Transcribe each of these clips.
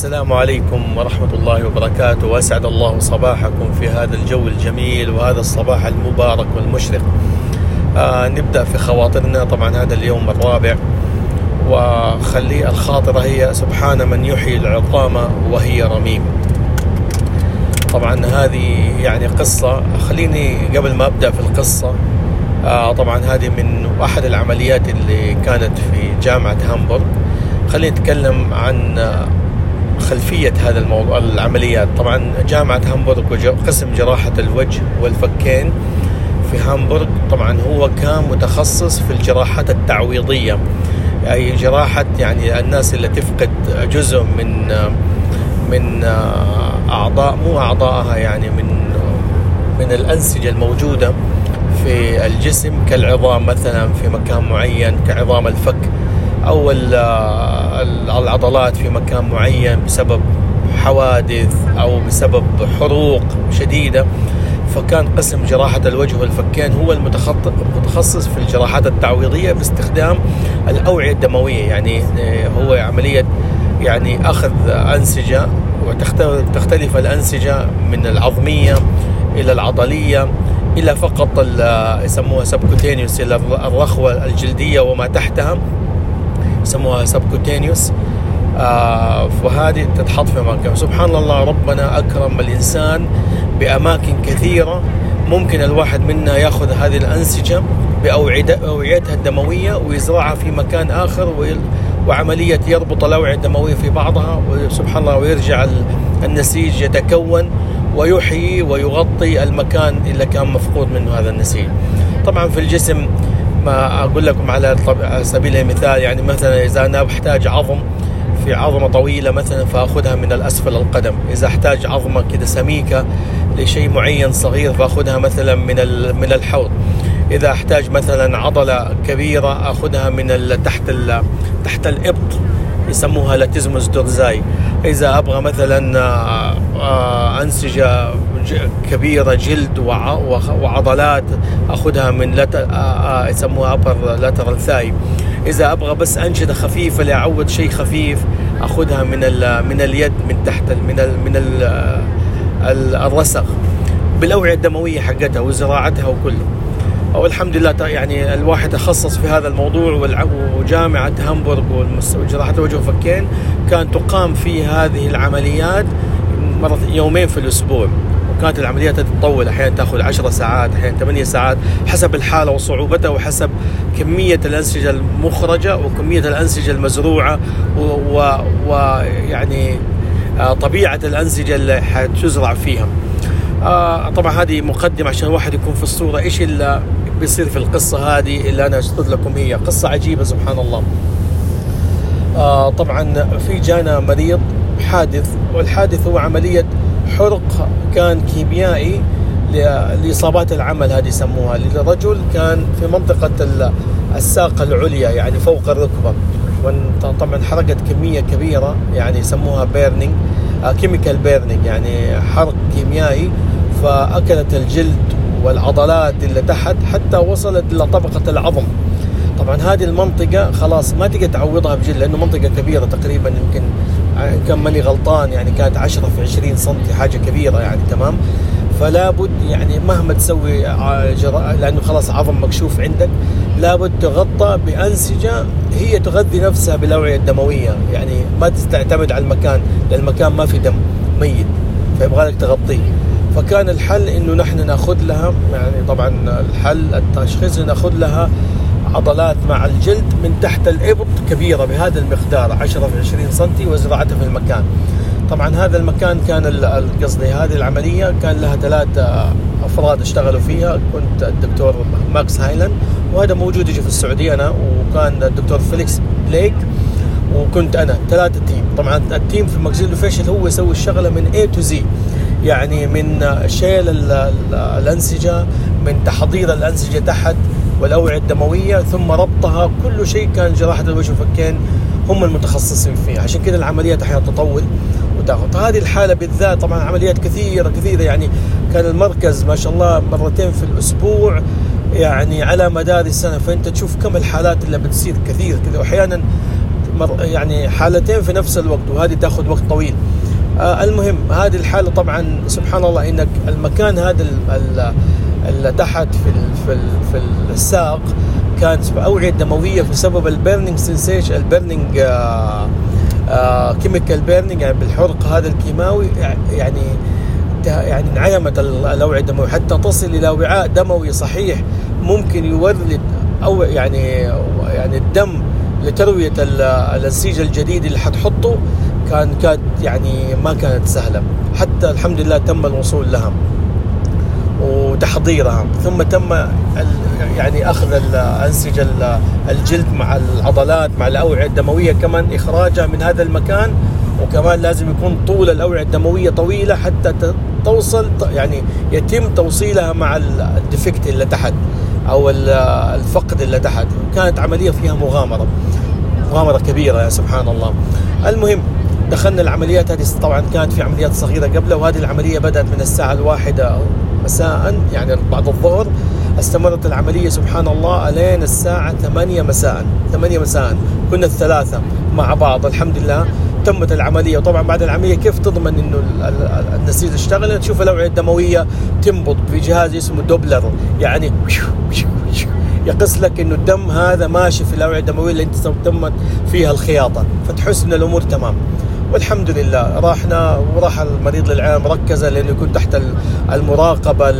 السلام عليكم ورحمة الله وبركاته وأسعد الله صباحكم في هذا الجو الجميل وهذا الصباح المبارك والمشرق. آه نبدأ في خواطرنا طبعا هذا اليوم الرابع وخلي الخاطرة هي سبحان من يحيي العظام وهي رميم. طبعا هذه يعني قصة خليني قبل ما أبدأ في القصة آه طبعا هذه من أحد العمليات اللي كانت في جامعة هامبورغ. خلينا نتكلم عن خلفية هذا الموضوع العمليات. طبعا جامعة هامبورغ قسم جراحة الوجه والفكين في هامبورغ طبعا هو كان متخصص في الجراحات التعويضية. أي جراحة يعني الناس اللي تفقد جزء من من أعضاء مو أعضائها يعني من من الأنسجة الموجودة في الجسم كالعظام مثلا في مكان معين كعظام الفك. أو العضلات في مكان معين بسبب حوادث أو بسبب حروق شديدة فكان قسم جراحة الوجه والفكين هو المتخصص في الجراحات التعويضية باستخدام الأوعية الدموية. يعني هو عملية يعني أخذ أنسجة وتختلف الأنسجة من العظمية إلى العضلية إلى فقط يسموها سبكوتينيوس الرخوة الجلدية وما تحتها. يسموها سبكوتينيوس آه وهذه تتحط في مكان. سبحان الله ربنا أكرم الإنسان بأماكن كثيرة. ممكن الواحد منا يأخذ هذه الأنسجة بأوعيتها الدموية ويزرعها في مكان آخر وعملية يربط الأوعية الدموية في بعضها. وسبحان الله ويرجع النسيج يتكون ويحيي ويغطي المكان اللي كان مفقود منه هذا النسيج. طبعا في الجسم ما أقول لكم على سبيل المثال يعني مثلا إذا أنا بحتاج عظم في عظمة طويلة مثلا فأخذها من الأسفل القدم إذا أحتاج عظمة كده سميكة لشيء معين صغير فأخذها مثلا من من الحوض. إذا أحتاج مثلا عضلة كبيرة أخذها من تحت تحت الإبط يسموها لاتيزموس دورزاي. إذا أبغى مثلا أنسجة كبيرة جلد وعضلات أخذها من لت... يسموها ابر لاترال ثاي إذا أبغى بس انشده خفيفة لاعود شيء خفيف أخذها من ال... من اليد من تحت. من. من ال... الرسغ بالأوعية الدموية حقتها وزراعتها وكله والحمد لله يعني الواحد تخصص في هذا الموضوع وجامعة هامبورغ وجراحة الوجه والفكين كان تقام في هذه العمليات مرة يومين في الأسبوع. وكانت العمليات تتطول أحيانا تأخذ 10 ساعات أحيانا 8 ساعات حسب الحالة وصعوبتها وحسب كمية الأنسجة المخرجة وكمية الأنسجة المزروعة ويعني طبيعة الأنسجة اللي حتزرع فيها. آه طبعا هذه مقدمة عشان الواحد يكون في الصورة. إيش اللي بيصير في القصة هذه اللي أنا أسرد لكم هي؟ قصة عجيبة سبحان الله. آه طبعا في جانا مريض حادث والحادث هو عملية حرق كان كيميائي لإصابات العمل هذه يسموها. لرجل كان في منطقة الساق العليا يعني فوق الركبة. طبعا حرقت كمية كبيرة يعني يسموها burning chemical burning يعني حرق كيميائي فأكلت الجلد والعضلات اللي تحت حتى وصلت إلى طبقة العظم. طبعا هذه المنطقة خلاص ما تقدر تعوضها بجلد لأنه منطقة كبيرة تقريبا يمكن كان ماني غلطان يعني كانت 10 في 20 سم حاجة كبيرة يعني تمام؟ فلا بد يعني مهما تسوي جراء لأنه خلاص عظم مكشوف عندك. لابد تغطى بأنسجة هي تغذي نفسها بالأوعية الدموية يعني ما تعتمد على المكان لأن المكان ما في دم ميت فيبغى لك تغطيه. فكان الحل إنه نحن نأخذ لها يعني طبعا الحل التشخيص نأخذ لها عضلات مع الجلد من تحت الإبط كبيرة بهذا المقدار 10 في 20 سم وزراعتها في المكان. طبعا هذا المكان كان قصدي هذه العملية كان لها ثلاث أفراد اشتغلوا فيها. كنت الدكتور ماكس هايلاند وهذا موجود يجي في السعودية أنا وكان الدكتور فيليكس بليك وكنت أنا ثلاثة team طبعا ال team في maxillofacial هو يسوي الشغلة من A to Z. يعني من شيل الأنسجة من تحضير الأنسجة تحت والأوعية الدموية ثم ربطها. كل شيء كان جراحة الوجه والفكين هم المتخصصين فيه عشان كذا العمليات أحيانا تطول وتاخذ. هذه الحالة بالذات طبعا عمليات كثيرة كثيرة. يعني كان المركز ما شاء الله مرتين في الأسبوع. يعني على مدار السنة. فأنت تشوف كم الحالات اللي بتصير كثير كذا. وأحيانا يعني حالتين في نفس الوقت وهذه تاخذ وقت طويل. آه المهم هذه الحالة طبعا سبحان الله إنك المكان هذا اللي تحت في في في الساق كانت اوعية دموية بسبب ال burning sensation ال burning chemical burning يعني بالحرق هذا الكيماوي يعني يعني انعدمت الاوعيه الدمويه حتى تصل إلى وعاء دموي صحيح ممكن يولد أو يعني يعني الدم لتروية النسيج الجديد اللي حتحطه كان كانت يعني ما كانت سهلة. حتى الحمد لله تم الوصول لها وتحضيرها. ثم تم يعني أخذ أنسجة الجلد مع العضلات مع الاوعيه الدموية كمان إخراجها من هذا المكان وكمان لازم يكون طول الأوعية الدموية طويلة حتى توصل يعني يتم توصيلها مع الديفكت اللي تحت أو الفقد اللي تحت. كانت عملية فيها مغامرة. مغامرة كبيرة يا سبحان الله. المهم دخلنا العمليات. هذه طبعا كانت في عمليات صغيرة قبلها وهذه العملية بدأت من الساعة الواحدة مساء يعني بعد الظهر. استمرت العملية سبحان الله ألين الساعة 8 مساء. 8 مساء. كنا الثلاثة مع بعض. الحمد لله. تمت العملية. وطبعا بعد العملية كيف تضمن إنه النسيج اشتغل؟ تشوف الاوعيه الدمويه تنبض بجهاز اسمه دوبلر. يعني يقص لك إنه الدم هذا ماشي في الأوعية الدموية اللي أنت تمت فيها الخياطة فتحس ان الأمور تمام. والحمد لله راحنا وراح المريض للعنايه مركزه لأنه يكون تحت المراقبة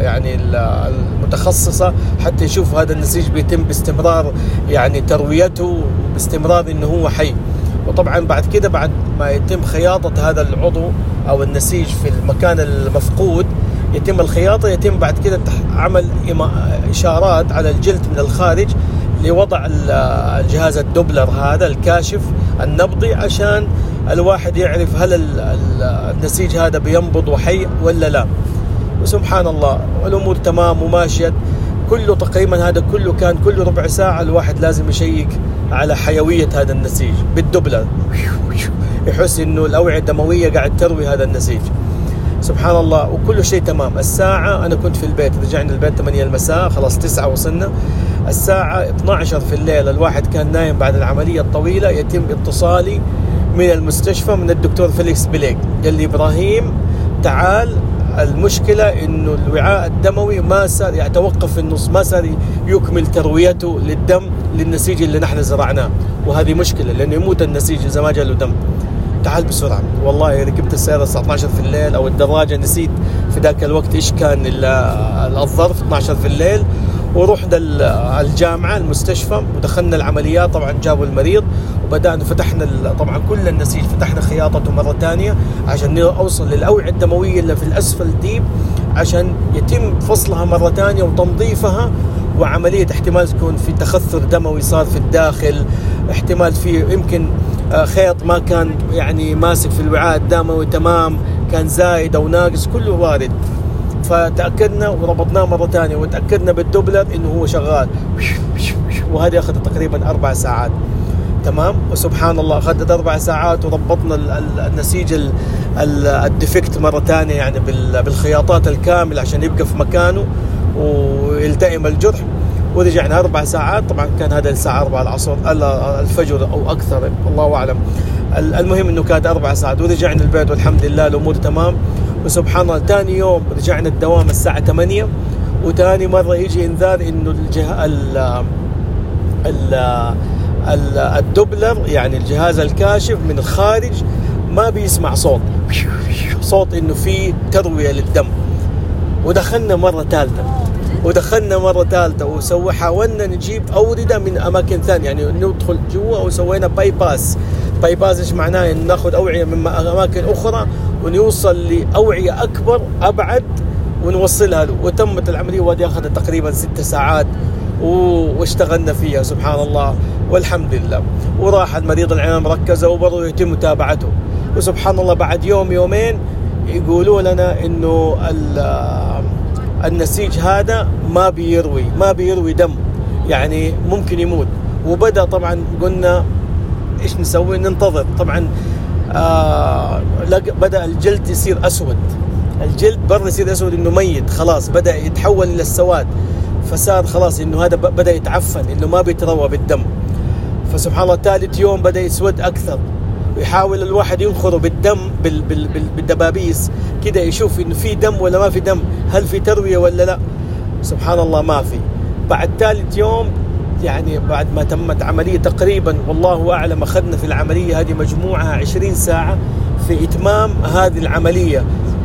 يعني المتخصصة حتى يشوف هذا النسيج بيتم باستمرار يعني ترويته باستمرار إنه هو حي. وطبعا بعد كده بعد ما يتم خياطة هذا العضو أو النسيج في المكان المفقود يتم الخياطة يتم بعد كده عمل إشارات على الجلد من الخارج لوضع الجهاز الدوبلر هذا الكاشف النبضي عشان الواحد يعرف هل النسيج هذا بينبض وحي ولا لا. وسبحان الله والامور تمام وماشية. كله تقريبا هذا كله كان كل ربع ساعة الواحد لازم يشيك. على حيوية هذا النسيج بالدبلة. يحس إنه الأوعية الدموية قاعد تروي هذا النسيج. سبحان الله وكل شيء تمام. الساعة أنا كنت في البيت رجعنا البيت 8 المساء خلاص 9 وصلنا. الساعة 12 في الليل الواحد كان نايم بعد العملية الطويلة يتم اتصالي من المستشفى من الدكتور فيليكس بليك. قال لي إبراهيم تعال المشكلة إنه الوعاء الدموي ما صار يعني توقف في النص ما صار يكمل ترويته للدم للنسيج اللي نحن زرعناه. وهذه مشكلة لأنه يموت النسيج إذا ما جاء له دم. تعال بسرعة. والله ركبت السيارة الساعة 12 في الليل أو الدراجة نسيت في ذاك الوقت إيش كان الظرف 12 في الليل. ورحنا الجامعة المستشفى ودخلنا العمليات. طبعا جابوا المريض. وبدأنا فتحنا طبعا كل النسيج فتحنا خياطته مرة ثانية عشان أوصل للأوعية الدموية اللي في الأسفل deep عشان يتم فصلها مرة ثانية وتنظيفها وعملية احتمال تكون في تخثر دموي صار في الداخل احتمال في يمكن آه، خيط ما كان يعني ماسك في الوعاء الدموي تمام كان زايد أو ناقص كله وارد. فتأكدنا وربطناه مرة ثانية وتأكدنا بالدوبلر إنه هو شغال. وهذه أخذت تقريبا أربع ساعات. تمام؟ وسبحان الله أخذت أربع ساعات وربطنا النسيج الديفكت مرة ثانية يعني بالخياطات الكاملة عشان يبقى في مكانه ويلتئم الجرح. ورجعنا أربع ساعات طبعا كان هذا الساعة 4 العصر الفجر أو أكثر الله أعلم. المهم إنه كانت أربع ساعات. ورجعنا البيت والحمد لله الأمور تمام. وسبحان الله ثاني يوم رجعنا الدوام الساعة 8 وثاني مرة يجي إنذار إنه الجه... ال... ال... ال... الدوبلر يعني الجهاز الكاشف من الخارج ما بيسمع صوت. صوت إنه في تروية للدم. ودخلنا مرة ثالثة. ودخلنا مرة ثالثة وسوي حاولنا نجيب أوردة من أماكن ثانية. يعني ندخل جوا وسوينا bypass bypass إيش معناه؟ ان ناخذ أوعية من أماكن أخرى ونوصل لأوعية أكبر أبعد ونوصلها له. وتمت العملية وهذه أخذت تقريبا ست ساعات واشتغلنا فيها سبحان الله. والحمد لله. وراح المريض العناية مركزة وبرضه يتم متابعته. وسبحان الله بعد يوم يومين يقولوا لنا إنه النسيج هذا ما بيروي ما بيروي دم. يعني ممكن يموت. وبدأ طبعا قلنا إيش نسوي؟ ننتظر. طبعا آه بدأ الجلد يصير أسود. الجلد برا يصير أسود إنه ميت خلاص بدأ يتحول إلى السواد. فصار خلاص إنه هذا بدأ يتعفن إنه ما بيتروى بالدم. فسبحان الله ثالث يوم بدأ يسود أكثر. ويحاول الواحد ينخره بالدم بال بال بال بالدبابيس. كده يشوف انه في دم ولا ما في دم. هل في تروية ولا لا؟ سبحان الله ما في. بعد ثالث يوم يعني بعد ما تمت عملية تقريبا والله أعلم أخذنا في العملية هذه مجموعة 20 ساعة في إتمام هذه العملية.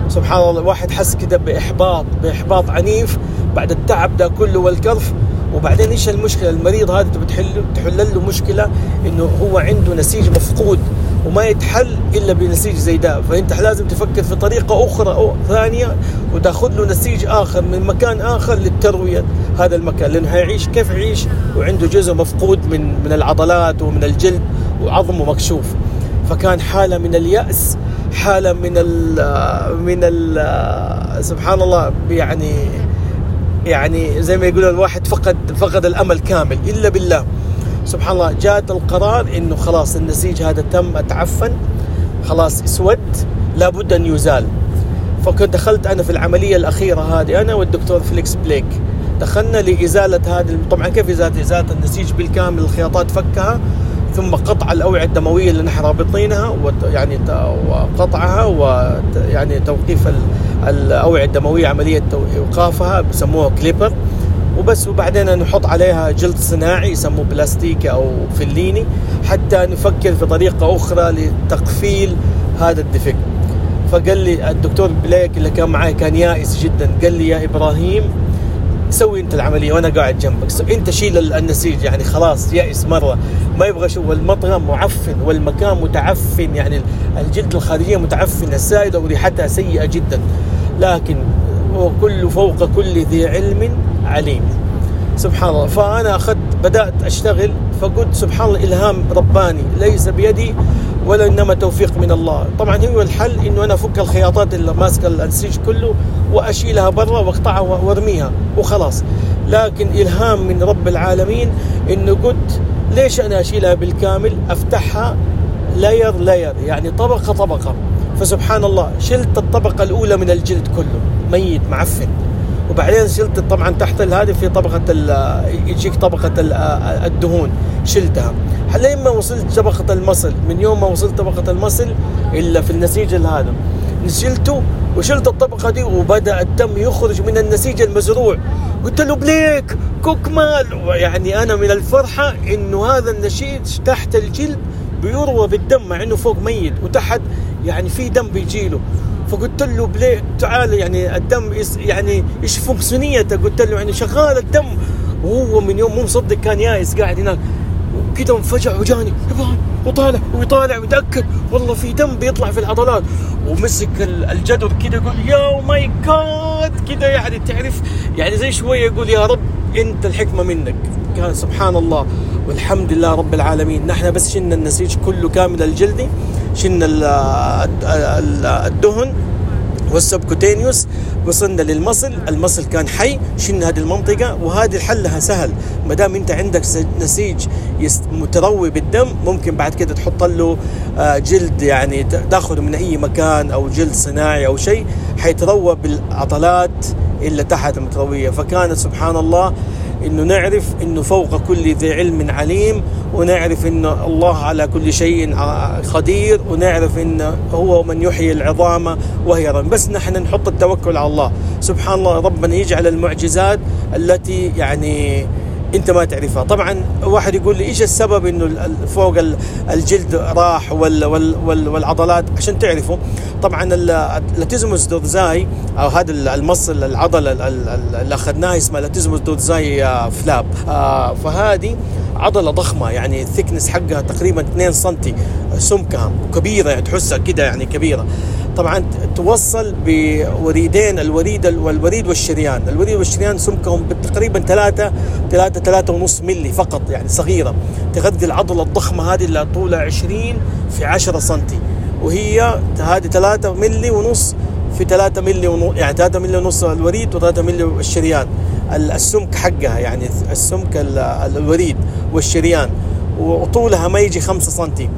سبحان الله الواحد حس كده بإحباط بإحباط عنيف. بعد التعب ده كله والكرف وبعدين إيش المشكلة؟ المريض هذا بتحل تحل له مشكلة إنه هو عنده نسيج مفقود وما يتحل إلا بنسيج زي ده. فأنت لازم تفكر في طريقة أخرى أو ثانية وتأخذ له نسيج آخر من مكان آخر للتروية هذا المكان لأنه هيعيش كيف يعيش وعنده جزء مفقود من من العضلات ومن الجلد وعظمه مكشوف فكان حالة من اليأس حالة من ال من ال سبحان الله يعني يعني زي ما يقولوا الواحد فقد فقد الأمل كامل إلا بالله. سبحان الله جاءت القرار إنه خلاص النسيج هذا تم أتعفن خلاص اسود لابد أن يزال. فكنت دخلت أنا في العملية الأخيرة هذه أنا والدكتور فليكس بليك. دخلنا لإزالة هذه طبعا كيف إزالة؟ إزالة النسيج بالكامل الخياطات فكها. ثم قطع الأوعية الدموية اللي نحن رابطينها يعني وقطعها ويعني توقيف الأوعية الدموية عملية ايقافها بسموها clipper. وبس وبعدين نحط عليها جلد صناعي يسموه بلاستيكي أو فليني حتى نفكر في طريقة أخرى لتقفيل هذا الدفق. فقال لي الدكتور بليك اللي كان معي كان يائس جدا. قال لي يا إبراهيم سوي أنت العملية وأنا قاعد جنبك. أنت شيل النسيج يعني خلاص يائس مرة. ما يبغى شو والمطعم معفن والمكان متعفن يعني الجلد الخارجية متعفنة السائدة وريحتها سيئة جدا. لكن وكل فوق كل ذي علم عليم. سبحان الله. فأنا أخذت بدأت أشتغل فقلت سبحان الله إلهام رباني ليس بيدي ولا إنما توفيق من الله. طبعا هو الحل إنه أنا أفك الخياطات اللي ماسكة الأنسيج كله وأشيلها برا وأقطعها وأرميها وخلاص. لكن إلهام من رب العالمين إنه قلت ليش أنا أشيلها بالكامل؟ أفتحها لاير لاير يعني طبقة طبقة. فسبحان الله شلت الطبقة الأولى من الجلد كله. ميت معفن. وبعدين شلت طبعا تحت هذه في طبقة يجيك طبقة الدهون. شلتها. لين ما وصلت طبقة المصل من يوم ما وصلت طبقة المصل إلا في النسيج هذا شلته وشلت الطبقة دي وبدأ الدم يخرج من النسيج المزروع. قلت له بليك guck mal. يعني أنا من الفرحة إنه هذا النسيج تحت الجلد بيروى بالدم مع إنه فوق ميت وتحت يعني في دم بيجيله. فقلت له بليك تعال يعني الدم يعني إيش funktioniert قلت له يعني شغال الدم. وهو من يوم مو مصدق كان يايس قاعد هناك. كده انفجع وجاني. وطالع ويطالع ويتأكد. والله في دم بيطلع في العضلات. ومسك الجدر كده يقول يا my God. كده يعني تعرف يعني زي شوية يقول يا رب أنت الحكمة منك. كان سبحان الله والحمد لله رب العالمين. نحن بس شلنا النسيج كله كامل الجلدي شلنا الدهن والسبكوتينيوس وصلنا للمصل. المصل كان حي. شلنا هذه المنطقة؟ وهذه حلها سهل. ما دام أنت عندك نسيج متروي بالدم ممكن بعد كده تحط له آه، جلد يعني تاخذه من أي مكان أو جلد صناعي أو شيء حيتروى بالعضلات اللي تحت المتروية. فكانت سبحان الله إنه نعرف إنه فوق كل ذي علم عليم ونعرف إن الله على كل شيء قدير ونعرف إن هو من يحيي العظام وهي رم بس نحن نحط التوكل على الله. سبحان الله ربنا يجعل المعجزات التي يعني أنت ما تعرفها. طبعا واحد يقول لي إيش السبب إنه فوق الجلد راح وال وال وال والعضلات؟ عشان تعرفوا طبعا اللاتيزموس دورزاي أو هذا المصل العضله اللي أخذناه اسمها لاتيزموس دورزاي آه، فلاب. آه، فهذه عضلة ضخمة يعني الثكنس حقها تقريبا 2 سم سمكها كبيرة يعني تحسها كده يعني كبيرة. طبعا توصل بوريدين الوريد والوريد والشريان. الوريد والشريان سمكهم تقريبا ثلاثة ثلاثة ثلاثة ونص ملي فقط يعني صغيرة. تغذي العضلة الضخمة هذه اللي طولها 20 في 10 سنتي. وهي هذه 3 ملي ونص في 3 ملي ونص يعني 3 ملي ونص الوريد و3 ملي الشريان. السمك حقها يعني السمك الوريد والشريان. وطولها ما يجي 5 سنتي.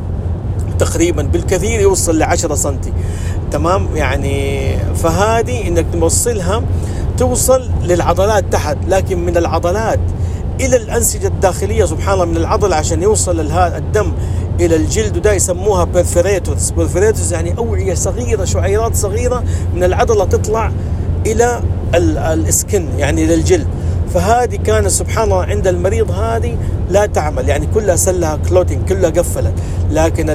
تقريبا بالكثير يوصل ل 10 سم تمام؟ يعني فهذه إنك توصلها توصل للعضلات تحت لكن من العضلات إلى الأنسجة الداخلية سبحان الله من العضله عشان يوصل الدم إلى الجلد وده يسموها perforators perforators يعني أوعية صغيرة شعيرات صغيرة من العضلة تطلع إلى السكن يعني إلى الجلد. فهذه كانت سبحان الله عند المريض هذه لا تعمل يعني كلها سلها كلوتين كلها قفلت. لكن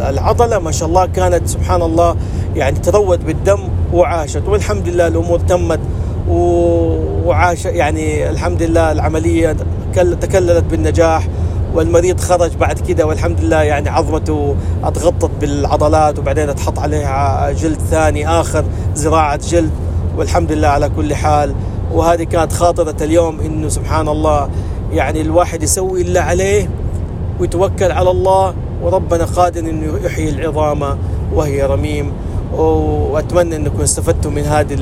العضلة ما شاء الله كانت سبحان الله يعني تروت بالدم وعاشت والحمد لله الأمور تمت وعاش يعني الحمد لله العملية تكللت بالنجاح والمريض خرج بعد كده والحمد لله يعني عظمته أتغطت بالعضلات وبعدين اتحط عليها جلد ثاني آخر زراعة جلد والحمد لله على كل حال. وهذه كانت خاطرة اليوم إنه سبحان الله يعني الواحد يسوي اللي عليه ويتوكل على الله وربنا قادر إنه يحيي العظام وهي رميم. وأتمنى أنكم استفدتم من هذه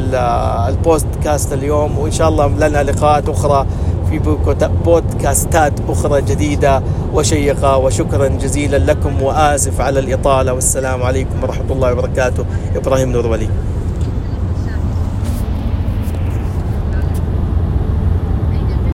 البودكاست اليوم وإن شاء الله لنا لقاءات أخرى في بودكاستات أخرى جديدة وشيقة. وشكرا جزيلا لكم وآسف على الإطالة. والسلام عليكم ورحمة الله وبركاته. إبراهيم نور ولي.